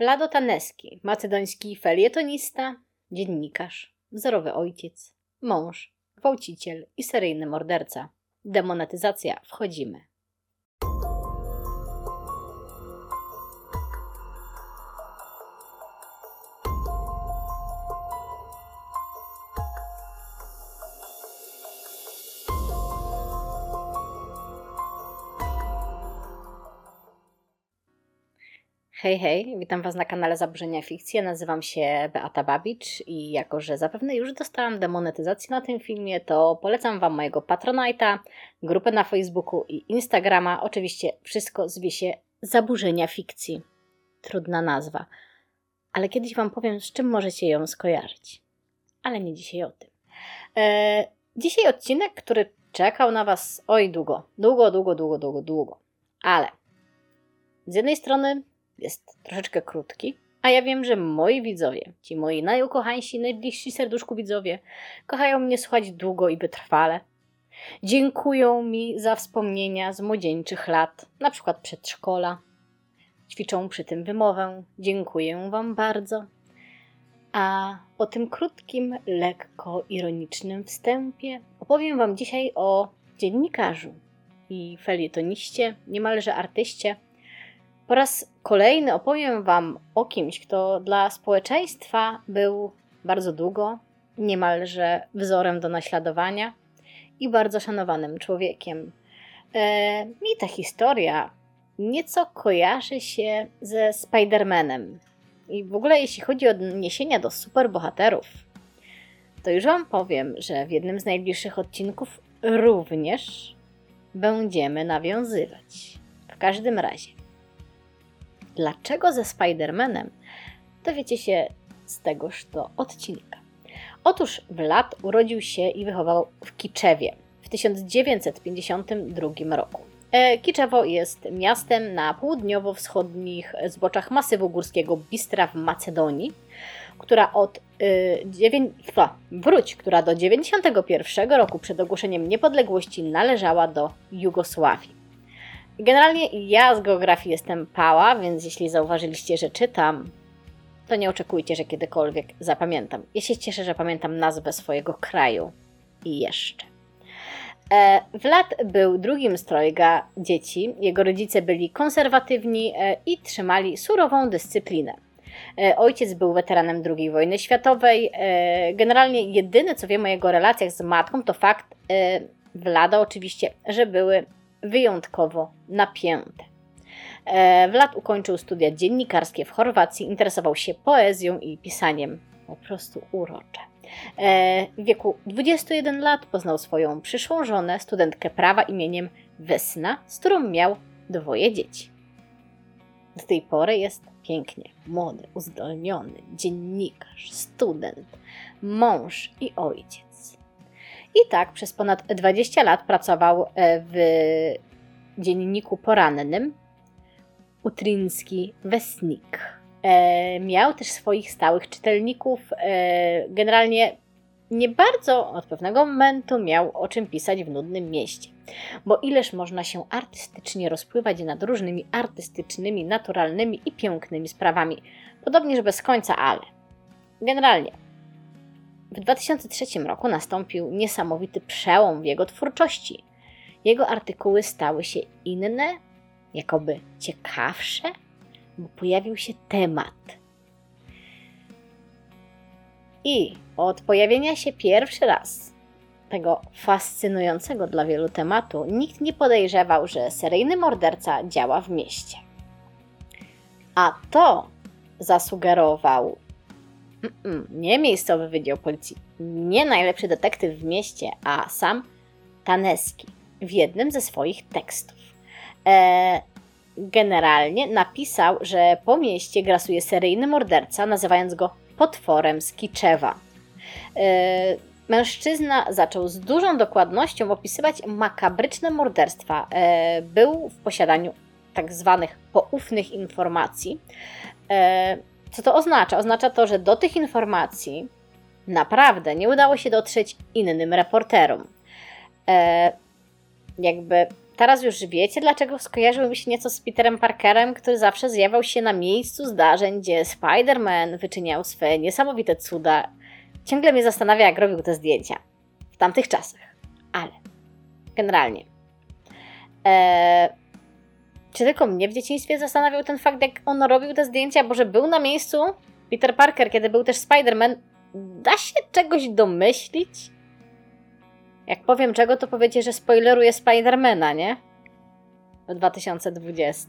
Plado Taneski, macedoński felietonista, dziennikarz, wzorowy ojciec, mąż, gwałciciel i seryjny morderca. Demonetyzacja, wchodzimy. Hej, hej, witam Was na kanale Zaburzenia Fikcji. Nazywam się Beata Babicz i jako, że zapewne już dostałam demonetyzację na tym filmie, to polecam Wam mojego Patronite'a, grupę na Facebooku i Instagrama. Oczywiście wszystko zwie się Zaburzenia Fikcji. Trudna nazwa, ale kiedyś Wam powiem, z czym możecie ją skojarzyć. Ale nie dzisiaj o tym. Eee, dzisiaj odcinek, który czekał na Was oj długo, długo, długo, długo, długo, długo. Ale z jednej strony jest troszeczkę krótki, a ja wiem, że moi widzowie, ci moi najukochańsi, najbliżsi serduszku widzowie, kochają mnie słuchać długo i wytrwale. Dziękują mi za wspomnienia z młodzieńczych lat, na przykład przedszkola. Ćwiczą przy tym wymowę. Dziękuję Wam bardzo. A po tym krótkim, lekko ironicznym wstępie opowiem Wam dzisiaj o dziennikarzu i felietoniście, niemalże artyście, po raz kolejny opowiem Wam o kimś, kto dla społeczeństwa był bardzo długo, niemalże wzorem do naśladowania i bardzo szanowanym człowiekiem. E, I ta historia nieco kojarzy się ze Spider-Manem. I w ogóle, jeśli chodzi o odniesienia do superbohaterów, to już Wam powiem, że w jednym z najbliższych odcinków również będziemy nawiązywać. W każdym razie, Dlaczego ze Spider-Manem? Dowiecie się z tegoż to odcinka. Otóż Vlad urodził się i wychował w Kiczewie w 1952 roku. E, Kiczewo jest miastem na południowo-wschodnich zboczach masywu górskiego Bistra w Macedonii, która od y, dziewię... wróć, która do 91 roku przed ogłoszeniem niepodległości należała do Jugosławii. Generalnie ja z geografii jestem pała, więc jeśli zauważyliście, że czytam, to nie oczekujcie, że kiedykolwiek zapamiętam. Ja się cieszę, że pamiętam nazwę swojego kraju. I jeszcze. E, Vlad był drugim z trojga dzieci. Jego rodzice byli konserwatywni e, i trzymali surową dyscyplinę. E, ojciec był weteranem II wojny światowej. Generalnie jedyne, co wiem o jego relacjach z matką, to fakt Vlada oczywiście, że były wyjątkowo napięte. Wlad ukończył studia dziennikarskie w Chorwacji, interesował się poezją i pisaniem. Po prostu urocze. E, w wieku 21 lat poznał swoją przyszłą żonę, studentkę prawa imieniem Wesna, z którą miał dwoje dzieci. Do tej pory jest pięknie, młody, uzdolniony, dziennikarz, student, mąż i ojciec. I tak przez ponad 20 lat pracował e, w dzienniku porannym Utryński Wesnik. E, miał też swoich stałych czytelników. E, generalnie nie bardzo od pewnego momentu miał o czym pisać w nudnym mieście. Bo ileż można się artystycznie rozpływać nad różnymi artystycznymi, naturalnymi i pięknymi sprawami. Podobnież bez końca, ale. Generalnie w 2003 roku nastąpił niesamowity przełom w jego twórczości. Jego artykuły stały się inne, jakoby ciekawsze, bo pojawił się temat. I od pojawienia się pierwszy raz tego fascynującego dla wielu tematu, nikt nie podejrzewał, że seryjny morderca działa w mieście. A to zasugerował Mm-mm, nie miejscowy wydział policji, nie najlepszy detektyw w mieście, a sam Taneski w jednym ze swoich tekstów. E, generalnie napisał, że po mieście grasuje seryjny morderca, nazywając go potworem z Kiczewa. E, mężczyzna zaczął z dużą dokładnością opisywać makabryczne morderstwa. E, był w posiadaniu tak zwanych poufnych informacji. E, co to oznacza? Oznacza to, że do tych informacji naprawdę nie udało się dotrzeć innym reporterom. E, jakby teraz już wiecie, dlaczego skojarzył mi się nieco z Peterem Parkerem, który zawsze zjawiał się na miejscu zdarzeń, gdzie Spider-Man wyczyniał swe niesamowite cuda. Ciągle mnie zastanawia, jak robił te zdjęcia w tamtych czasach. Ale generalnie. Eee, czy tylko mnie w dzieciństwie zastanawiał ten fakt, jak on robił te zdjęcia, bo że był na miejscu Peter Parker, kiedy był też Spider-Man, da się czegoś domyślić? Jak powiem czego, to powiecie, że spoileruje Spidermana, nie? W 2020.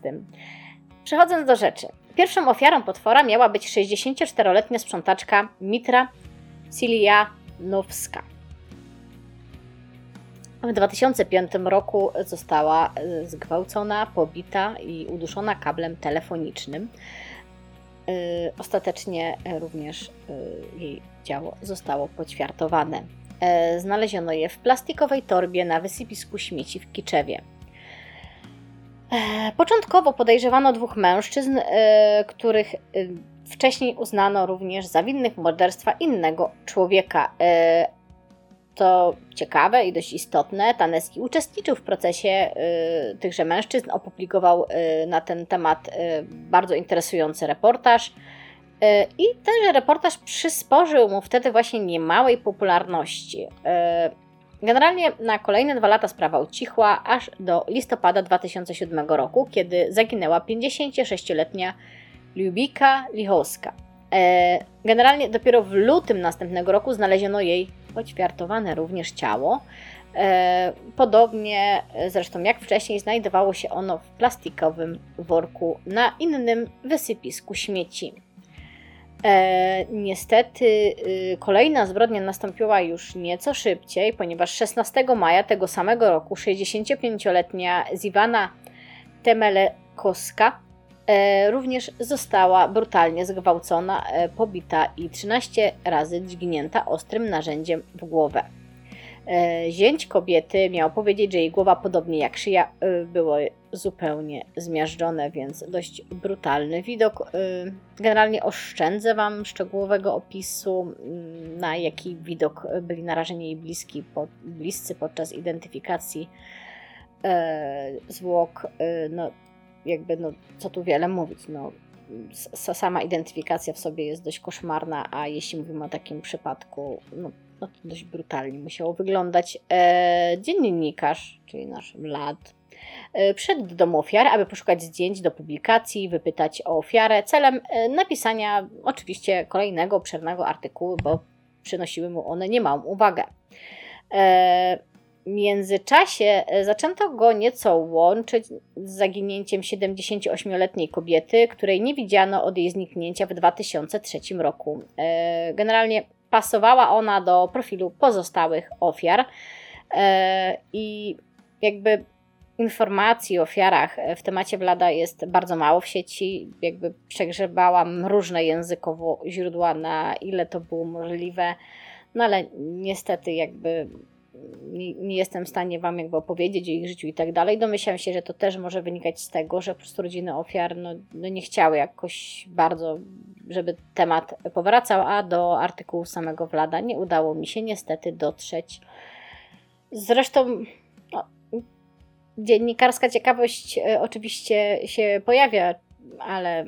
Przechodząc do rzeczy. Pierwszą ofiarą potwora miała być 64-letnia sprzątaczka Mitra Silianowska. W 2005 roku została e, zgwałcona, pobita i uduszona kablem telefonicznym. E, ostatecznie również e, jej ciało zostało poćwiartowane. Znaleziono je w plastikowej torbie na wysypisku śmieci w Kiczewie. Początkowo podejrzewano dwóch mężczyzn, których wcześniej uznano również za winnych morderstwa innego człowieka, to ciekawe i dość istotne, Taneski uczestniczył w procesie y, tychże mężczyzn, opublikował y, na ten temat y, bardzo interesujący reportaż. Y, I tenże reportaż przysporzył mu wtedy właśnie niemałej popularności. Y, generalnie na kolejne dwa lata sprawa ucichła, aż do listopada 2007 roku, kiedy zaginęła 56-letnia Lubika Lichowska. Y, generalnie dopiero w lutym następnego roku znaleziono jej poćwiartowane również ciało. E, podobnie zresztą jak wcześniej znajdowało się ono w plastikowym worku na innym wysypisku śmieci. E, niestety y, kolejna zbrodnia nastąpiła już nieco szybciej, ponieważ 16 maja tego samego roku 65-letnia Ziwana Temelekowska również została brutalnie zgwałcona, e, pobita i 13 razy dźgnięta ostrym narzędziem w głowę. E, zięć kobiety miał powiedzieć, że jej głowa, podobnie jak szyja, było zupełnie zmiażdżone, więc dość brutalny widok. Generalnie oszczędzę Wam szczegółowego opisu, na jaki widok byli narażeni jej bliski, bliscy podczas identyfikacji zwłok. No, jakby, no, co tu wiele mówić, no, sama identyfikacja w sobie jest dość koszmarna, a jeśli mówimy o takim przypadku, no, no to dość brutalnie musiało wyglądać. E, dziennikarz, czyli nasz Vlad, e, przyszedł do domu ofiary, aby poszukać zdjęć do publikacji, wypytać o ofiarę, celem e, napisania oczywiście kolejnego obszernego artykułu, bo przynosiły mu one niemałą uwagę. E, międzyczasie e, zaczęto go nieco łączyć z zaginięciem 78-letniej kobiety, której nie widziano od jej zniknięcia w 2003 roku. E, generalnie pasowała ona do profilu pozostałych ofiar e, i jakby informacji o ofiarach w temacie Wlada jest bardzo mało w sieci. Jakby przegrzebałam różne językowo źródła, na ile to było możliwe. No ale niestety jakby nie, nie, jestem w stanie Wam jakby opowiedzieć o ich życiu i tak dalej. Domyślam się, że to też może wynikać z tego, że po prostu rodziny ofiar no, no nie chciały jakoś bardzo, żeby temat powracał, a do artykułu samego Wlada nie udało mi się niestety dotrzeć. Zresztą no, dziennikarska ciekawość e, oczywiście się pojawia, ale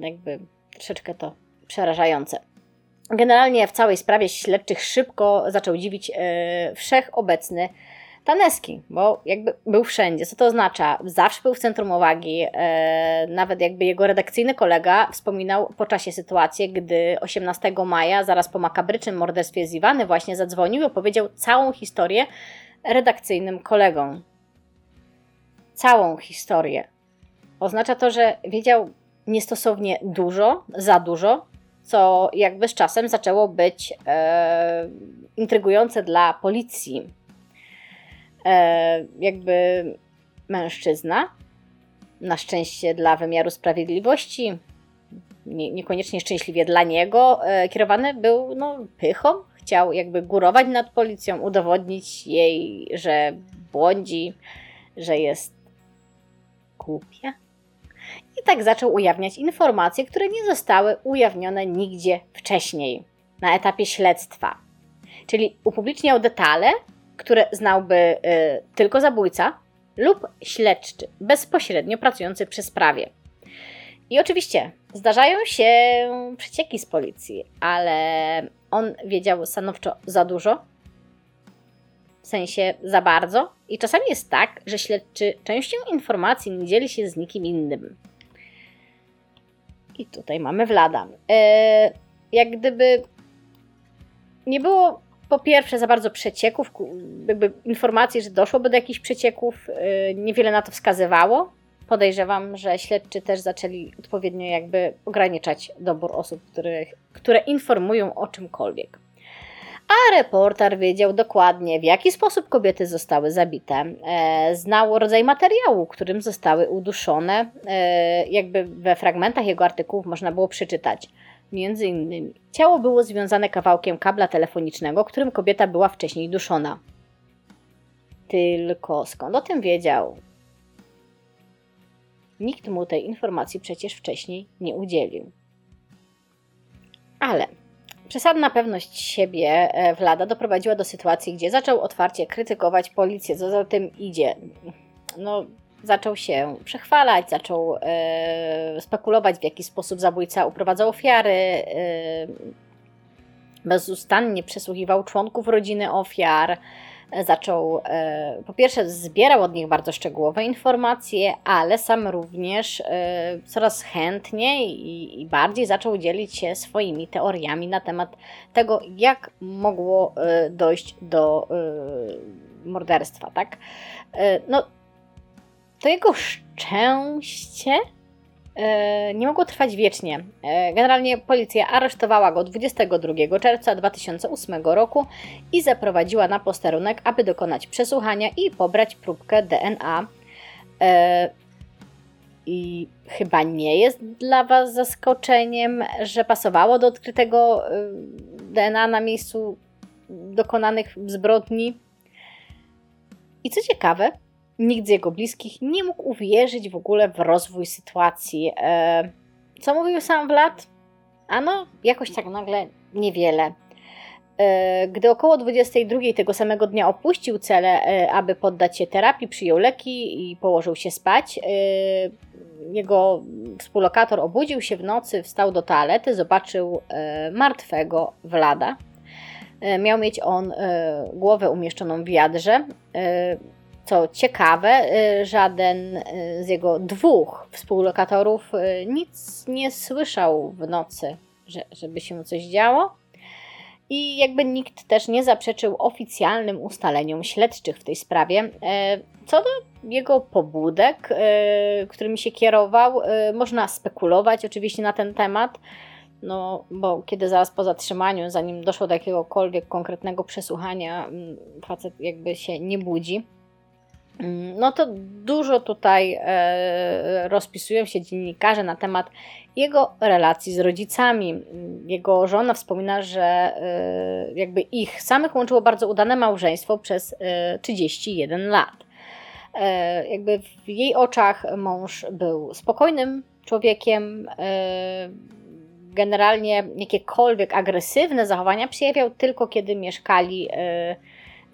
jakby troszeczkę to przerażające. Generalnie w całej sprawie śledczych szybko zaczął dziwić e, wszechobecny Taneski, bo jakby był wszędzie. Co to oznacza? Zawsze był w centrum uwagi. E, nawet jakby jego redakcyjny kolega wspominał po czasie sytuację, gdy 18 maja, zaraz po makabrycznym morderstwie z Iwany, właśnie zadzwonił i opowiedział całą historię redakcyjnym kolegom. Całą historię. Oznacza to, że wiedział niestosownie dużo, za dużo, co jakby z czasem zaczęło być e, intrygujące dla policji. E, jakby mężczyzna, na szczęście dla wymiaru sprawiedliwości, nie, niekoniecznie szczęśliwie dla niego, e, kierowany był no, pychą, chciał jakby górować nad policją, udowodnić jej, że błądzi, że jest głupia i tak zaczął ujawniać informacje, które nie zostały ujawnione nigdzie wcześniej, na etapie śledztwa. Czyli upubliczniał detale, które znałby y, tylko zabójca lub śledczy bezpośrednio pracujący przy sprawie. I oczywiście zdarzają się przecieki z policji, ale on wiedział stanowczo za dużo, w sensie za bardzo. I czasami jest tak, że śledczy częścią informacji nie dzieli się z nikim innym. I tutaj mamy Vlada. E, jak gdyby nie było po pierwsze za bardzo przecieków, jakby informacji, że doszłoby do jakichś przecieków, e, niewiele na to wskazywało. Podejrzewam, że śledczy też zaczęli odpowiednio jakby ograniczać dobór osób, których, które informują o czymkolwiek. A reporter wiedział dokładnie, w jaki sposób kobiety zostały zabite. E, znał rodzaj materiału, którym zostały uduszone. E, jakby we fragmentach jego artykułów można było przeczytać. Między innymi, ciało było związane kawałkiem kabla telefonicznego, którym kobieta była wcześniej duszona. Tylko skąd o tym wiedział? Nikt mu tej informacji przecież wcześniej nie udzielił. Ale Przesadna pewność siebie Vlada e, doprowadziła do sytuacji, gdzie zaczął otwarcie krytykować policję. Co za tym idzie? No, zaczął się przechwalać, zaczął e, spekulować, w jaki sposób zabójca uprowadzał ofiary. E, bezustannie przesłuchiwał członków rodziny ofiar zaczął, e, po pierwsze, zbierał od nich bardzo szczegółowe informacje, ale sam również e, coraz chętniej i bardziej zaczął dzielić się swoimi teoriami na temat tego, jak mogło e, dojść do morderstwa, tak? No, to jego szczęście E, nie mogło trwać wiecznie. E, generalnie policja aresztowała go 22 czerwca 2008 roku i zaprowadziła na posterunek, aby dokonać przesłuchania i pobrać próbkę DNA. E, I chyba nie jest dla Was zaskoczeniem, że pasowało do odkrytego DNA na miejscu dokonanych zbrodni. I co ciekawe, Nikt z jego bliskich nie mógł uwierzyć w ogóle w rozwój sytuacji. E, co mówił sam Vlad? Ano, jakoś tak nagle niewiele. E, gdy około 22 tego samego dnia opuścił celę, e, aby poddać się terapii, przyjął leki i położył się spać, jego współlokator obudził się w nocy, wstał do toalety, zobaczył martwego Vlada. Miał mieć on głowę umieszczoną w wiadrze. Co ciekawe, y, żaden y, z jego dwóch współlokatorów y, nic nie słyszał w nocy, że, żeby się coś działo. I jakby nikt też nie zaprzeczył oficjalnym ustaleniom śledczych w tej sprawie. Co do jego pobudek, którymi się kierował, można spekulować oczywiście na ten temat. No, bo kiedy zaraz po zatrzymaniu, zanim doszło do jakiegokolwiek konkretnego przesłuchania, mm, facet jakby się nie budzi. No to dużo tutaj e, rozpisują się dziennikarze na temat jego relacji z rodzicami. Jego żona wspomina, że e, jakby ich samych łączyło bardzo udane małżeństwo przez e, 31 lat. E, jakby w jej oczach mąż był spokojnym człowiekiem. Generalnie jakiekolwiek agresywne zachowania przejawiał tylko kiedy mieszkali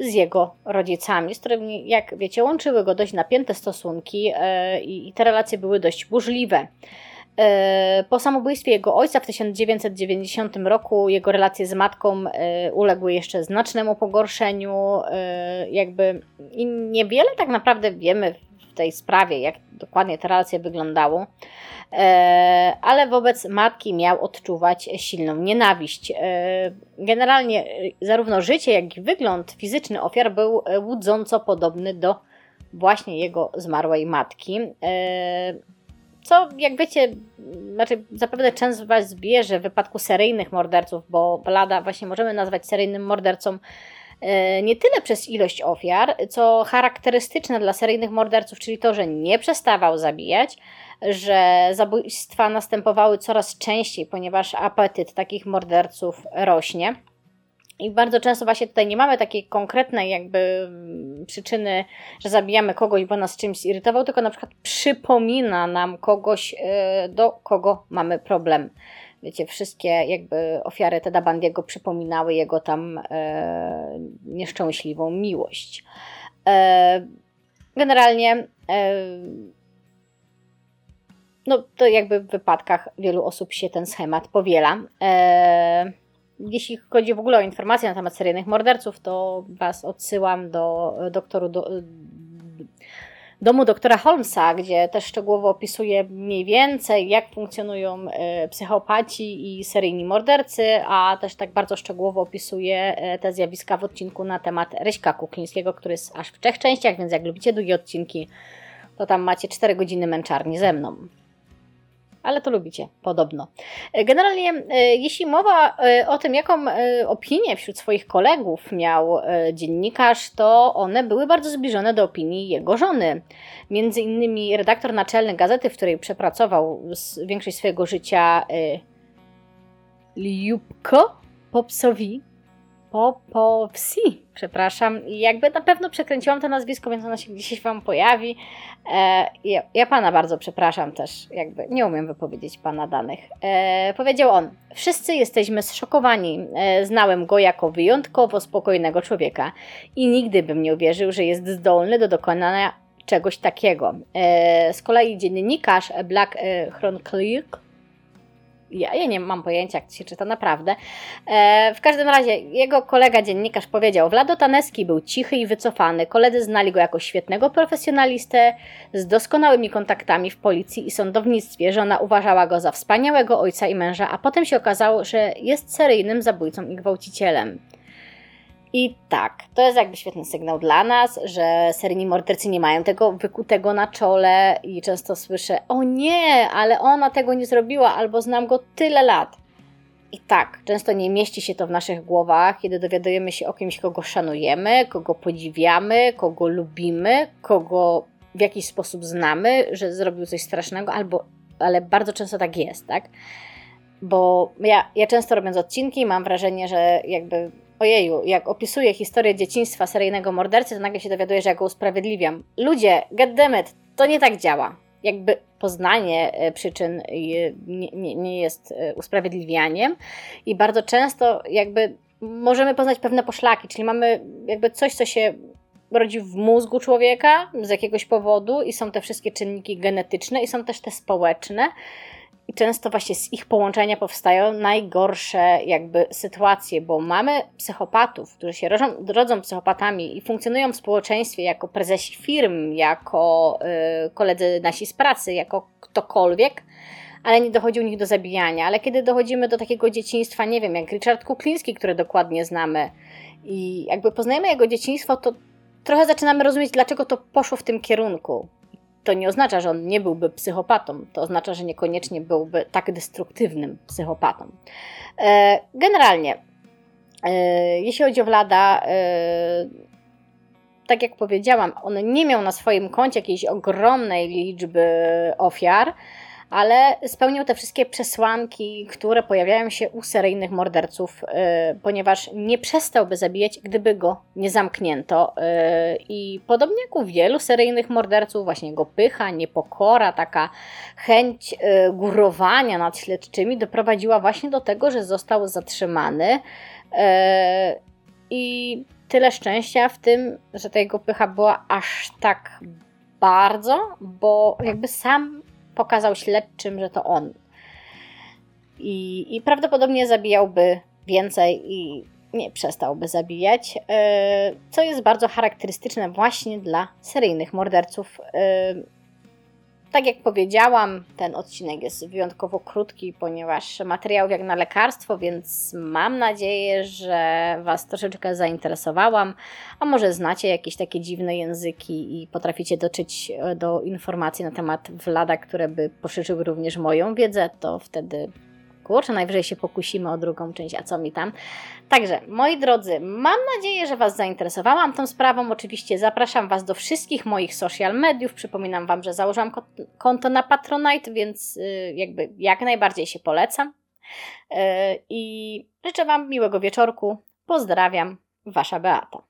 z jego rodzicami, z którymi, jak wiecie, łączyły go dość napięte stosunki e, i te relacje były dość burzliwe. E, po samobójstwie jego ojca w 1990 roku jego relacje z matką e, uległy jeszcze znacznemu pogorszeniu. Jakby i niewiele tak naprawdę wiemy w tej sprawie, jak dokładnie te relacje wyglądały. E, ale wobec matki miał odczuwać silną nienawiść. E, generalnie e, zarówno życie, jak i wygląd fizyczny ofiar był łudząco podobny do właśnie jego zmarłej matki. Co, jak wiecie, znaczy zapewne często Was zbierze w wypadku seryjnych morderców, bo Blada właśnie możemy nazwać seryjnym mordercą nie tyle przez ilość ofiar, co charakterystyczne dla seryjnych morderców, czyli to, że nie przestawał zabijać, że zabójstwa następowały coraz częściej, ponieważ apetyt takich morderców rośnie. I bardzo często właśnie tutaj nie mamy takiej konkretnej jakby mm, przyczyny, że zabijamy kogoś, bo nas czymś irytował, tylko na przykład przypomina nam kogoś, e, do kogo mamy problem. Wiecie, wszystkie jakby ofiary Teda Bandiego przypominały jego tam e, nieszczęśliwą miłość. E, generalnie e, no to jakby w wypadkach wielu osób się ten schemat powiela. E, jeśli chodzi w ogóle o informacje na temat seryjnych morderców, to Was odsyłam do doktoru do, domu doktora Holmesa, gdzie też szczegółowo opisuje mniej więcej, jak funkcjonują e, psychopaci i seryjni mordercy, a też tak bardzo szczegółowo opisuje e, te zjawiska w odcinku na temat Ryśka Kuklińskiego, który jest aż w trzech częściach, więc jak lubicie długie odcinki, to tam macie 4 godziny męczarni ze mną ale to lubicie, podobno. E, generalnie, e, jeśli mowa e, o tym, jaką opinię wśród swoich kolegów miał dziennikarz, to one były bardzo zbliżone do opinii jego żony. Między innymi redaktor naczelny gazety, w której przepracował większość swojego życia, Liubko Popsowi, Popowsi, przepraszam. Jakby na pewno przekręciłam to nazwisko, więc ono się gdzieś Wam pojawi. E, ja, ja, Pana bardzo przepraszam też, jakby nie umiem wypowiedzieć Pana danych. E, powiedział on, wszyscy jesteśmy zszokowani. E, znałem go jako wyjątkowo spokojnego człowieka i nigdy bym nie uwierzył, że jest zdolny do dokonania czegoś takiego. E, z kolei dziennikarz Black e, Chronicle ja, ja nie mam pojęcia, jak się czyta naprawdę. E, w każdym razie, jego kolega dziennikarz powiedział, Vlado Taneski był cichy i wycofany. Koledzy znali go jako świetnego profesjonalistę z doskonałymi kontaktami w policji i sądownictwie. Żona uważała go za wspaniałego ojca i męża, a potem się okazało, że jest seryjnym zabójcą i gwałcicielem. I tak, to jest jakby świetny sygnał dla nas, że seryjni mordercy nie mają tego wykutego na czole i często słyszę, o nie, ale ona tego nie zrobiła, albo znam go tyle lat. I tak, często nie mieści się to w naszych głowach, kiedy dowiadujemy się o kimś, kogo szanujemy, kogo podziwiamy, kogo lubimy, kogo w jakiś sposób znamy, że zrobił coś strasznego, albo, ale bardzo często tak jest, tak? Bo ja, ja często robiąc odcinki mam wrażenie, że jakby ojeju, jak opisuję historię dzieciństwa seryjnego mordercy, to nagle się dowiaduję, że ja go usprawiedliwiam. Ludzie, goddammit, to nie tak działa. Jakby poznanie e, przyczyn nie, nie, nie jest e, usprawiedliwianiem i bardzo często jakby możemy poznać pewne poszlaki, czyli mamy jakby coś, co się rodzi w mózgu człowieka z jakiegoś powodu i są te wszystkie czynniki genetyczne i są też te społeczne i często właśnie z ich połączenia powstają najgorsze jakby sytuacje, bo mamy psychopatów, którzy się rodzą, rodzą psychopatami i funkcjonują w społeczeństwie jako prezesi firm, jako y, koledzy nasi z pracy, jako ktokolwiek, ale nie dochodzi u nich do zabijania. Ale kiedy dochodzimy do takiego dzieciństwa, nie wiem, jak Richard Kukliński, który dokładnie znamy i jakby poznajemy jego dzieciństwo, to trochę zaczynamy rozumieć, dlaczego to poszło w tym kierunku to nie oznacza, że on nie byłby psychopatą. To oznacza, że niekoniecznie byłby tak destruktywnym psychopatą. E, generalnie, e, jeśli chodzi o Vlada, e, tak jak powiedziałam, on nie miał na swoim koncie jakiejś ogromnej liczby ofiar, ale spełnił te wszystkie przesłanki, które pojawiają się u seryjnych morderców, yy, ponieważ nie przestałby zabijać, gdyby go nie zamknięto. Yy, I podobnie jak u wielu seryjnych morderców, właśnie jego pycha, niepokora, taka chęć yy, górowania nad śledczymi doprowadziła właśnie do tego, że został zatrzymany. I tyle szczęścia w tym, że ta jego pycha była aż tak bardzo, bo jakby sam pokazał śledczym, że to on. I, i prawdopodobnie zabijałby więcej i nie przestałby zabijać, e, co jest bardzo charakterystyczne właśnie dla seryjnych morderców. Tak jak powiedziałam, ten odcinek jest wyjątkowo krótki, ponieważ materiał jak na lekarstwo, więc mam nadzieję, że Was troszeczkę zainteresowałam. A może znacie jakieś takie dziwne języki i potraficie dotrzeć e, do informacji na temat Wlada, które by poszerzyły również moją wiedzę, to wtedy kurczę, najwyżej się pokusimy o drugą część, a co mi tam. Także, moi drodzy, mam nadzieję, że Was zainteresowałam tą sprawą. Oczywiście zapraszam Was do wszystkich moich social mediów. Przypominam Wam, że założyłam konto na Patronite, więc y, jakby jak najbardziej się polecam. Y, I życzę Wam miłego wieczorku. Pozdrawiam, Wasza Beata.